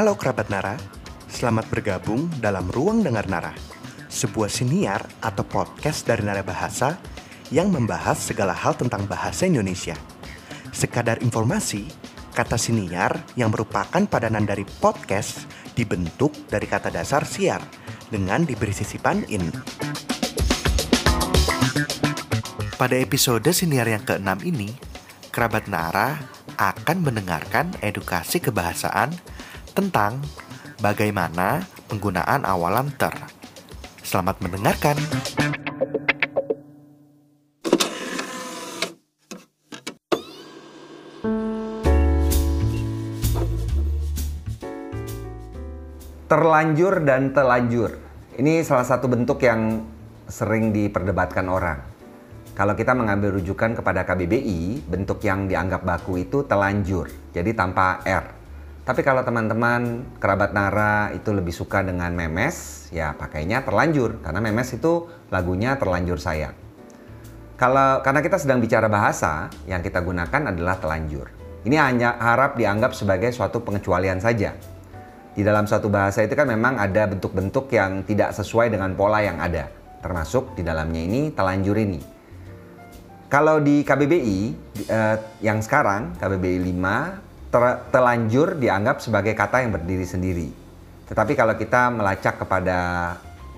Halo kerabat Nara, selamat bergabung dalam Ruang Dengar Nara, sebuah siniar atau podcast dari Nara Bahasa yang membahas segala hal tentang bahasa Indonesia. Sekadar informasi, kata siniar yang merupakan padanan dari podcast dibentuk dari kata dasar siar dengan diberi sisipan in. Pada episode siniar yang keenam ini, kerabat Nara akan mendengarkan edukasi kebahasaan tentang bagaimana penggunaan awalan ter. Selamat mendengarkan. Terlanjur dan telanjur. Ini salah satu bentuk yang sering diperdebatkan orang. Kalau kita mengambil rujukan kepada KBBI, bentuk yang dianggap baku itu telanjur, jadi tanpa R. Tapi kalau teman-teman kerabat Nara itu lebih suka dengan memes, ya pakainya terlanjur karena memes itu lagunya terlanjur sayang. Kalau karena kita sedang bicara bahasa, yang kita gunakan adalah telanjur. Ini hanya harap dianggap sebagai suatu pengecualian saja. Di dalam suatu bahasa itu kan memang ada bentuk-bentuk yang tidak sesuai dengan pola yang ada. Termasuk di dalamnya ini telanjur ini. Kalau di KBBI eh, yang sekarang KBBI 5 ter, telanjur dianggap sebagai kata yang berdiri sendiri. Tetapi kalau kita melacak kepada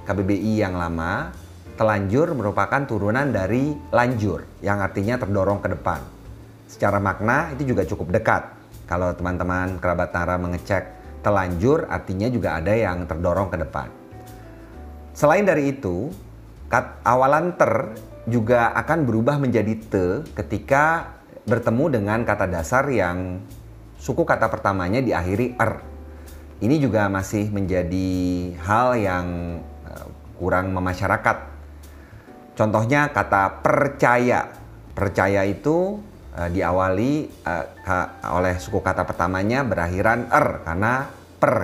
KBBI yang lama, telanjur merupakan turunan dari lanjur yang artinya terdorong ke depan. Secara makna itu juga cukup dekat. Kalau teman-teman kerabat Nara mengecek telanjur artinya juga ada yang terdorong ke depan. Selain dari itu, kat, awalan ter juga akan berubah menjadi te ketika bertemu dengan kata dasar yang suku kata pertamanya diakhiri er. Ini juga masih menjadi hal yang uh, kurang memasyarakat. Contohnya kata percaya. Percaya itu uh, diawali uh, oleh suku kata pertamanya berakhiran er karena per.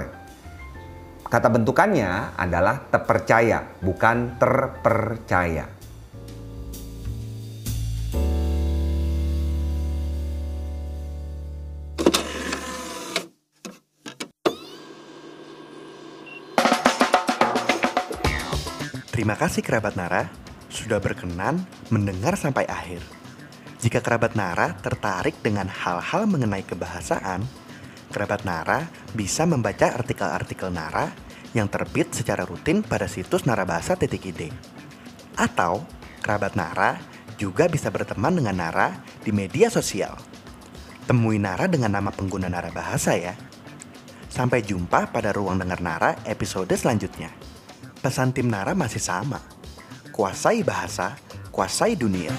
Kata bentukannya adalah terpercaya, bukan terpercaya. Terima kasih kerabat Nara sudah berkenan mendengar sampai akhir. Jika kerabat Nara tertarik dengan hal-hal mengenai kebahasaan, kerabat Nara bisa membaca artikel-artikel Nara yang terbit secara rutin pada situs narabahasa.id. Atau kerabat Nara juga bisa berteman dengan Nara di media sosial. Temui Nara dengan nama pengguna Nara Bahasa ya. Sampai jumpa pada ruang dengar Nara episode selanjutnya. Pesan tim Nara masih sama. Kuasai bahasa, kuasai dunia.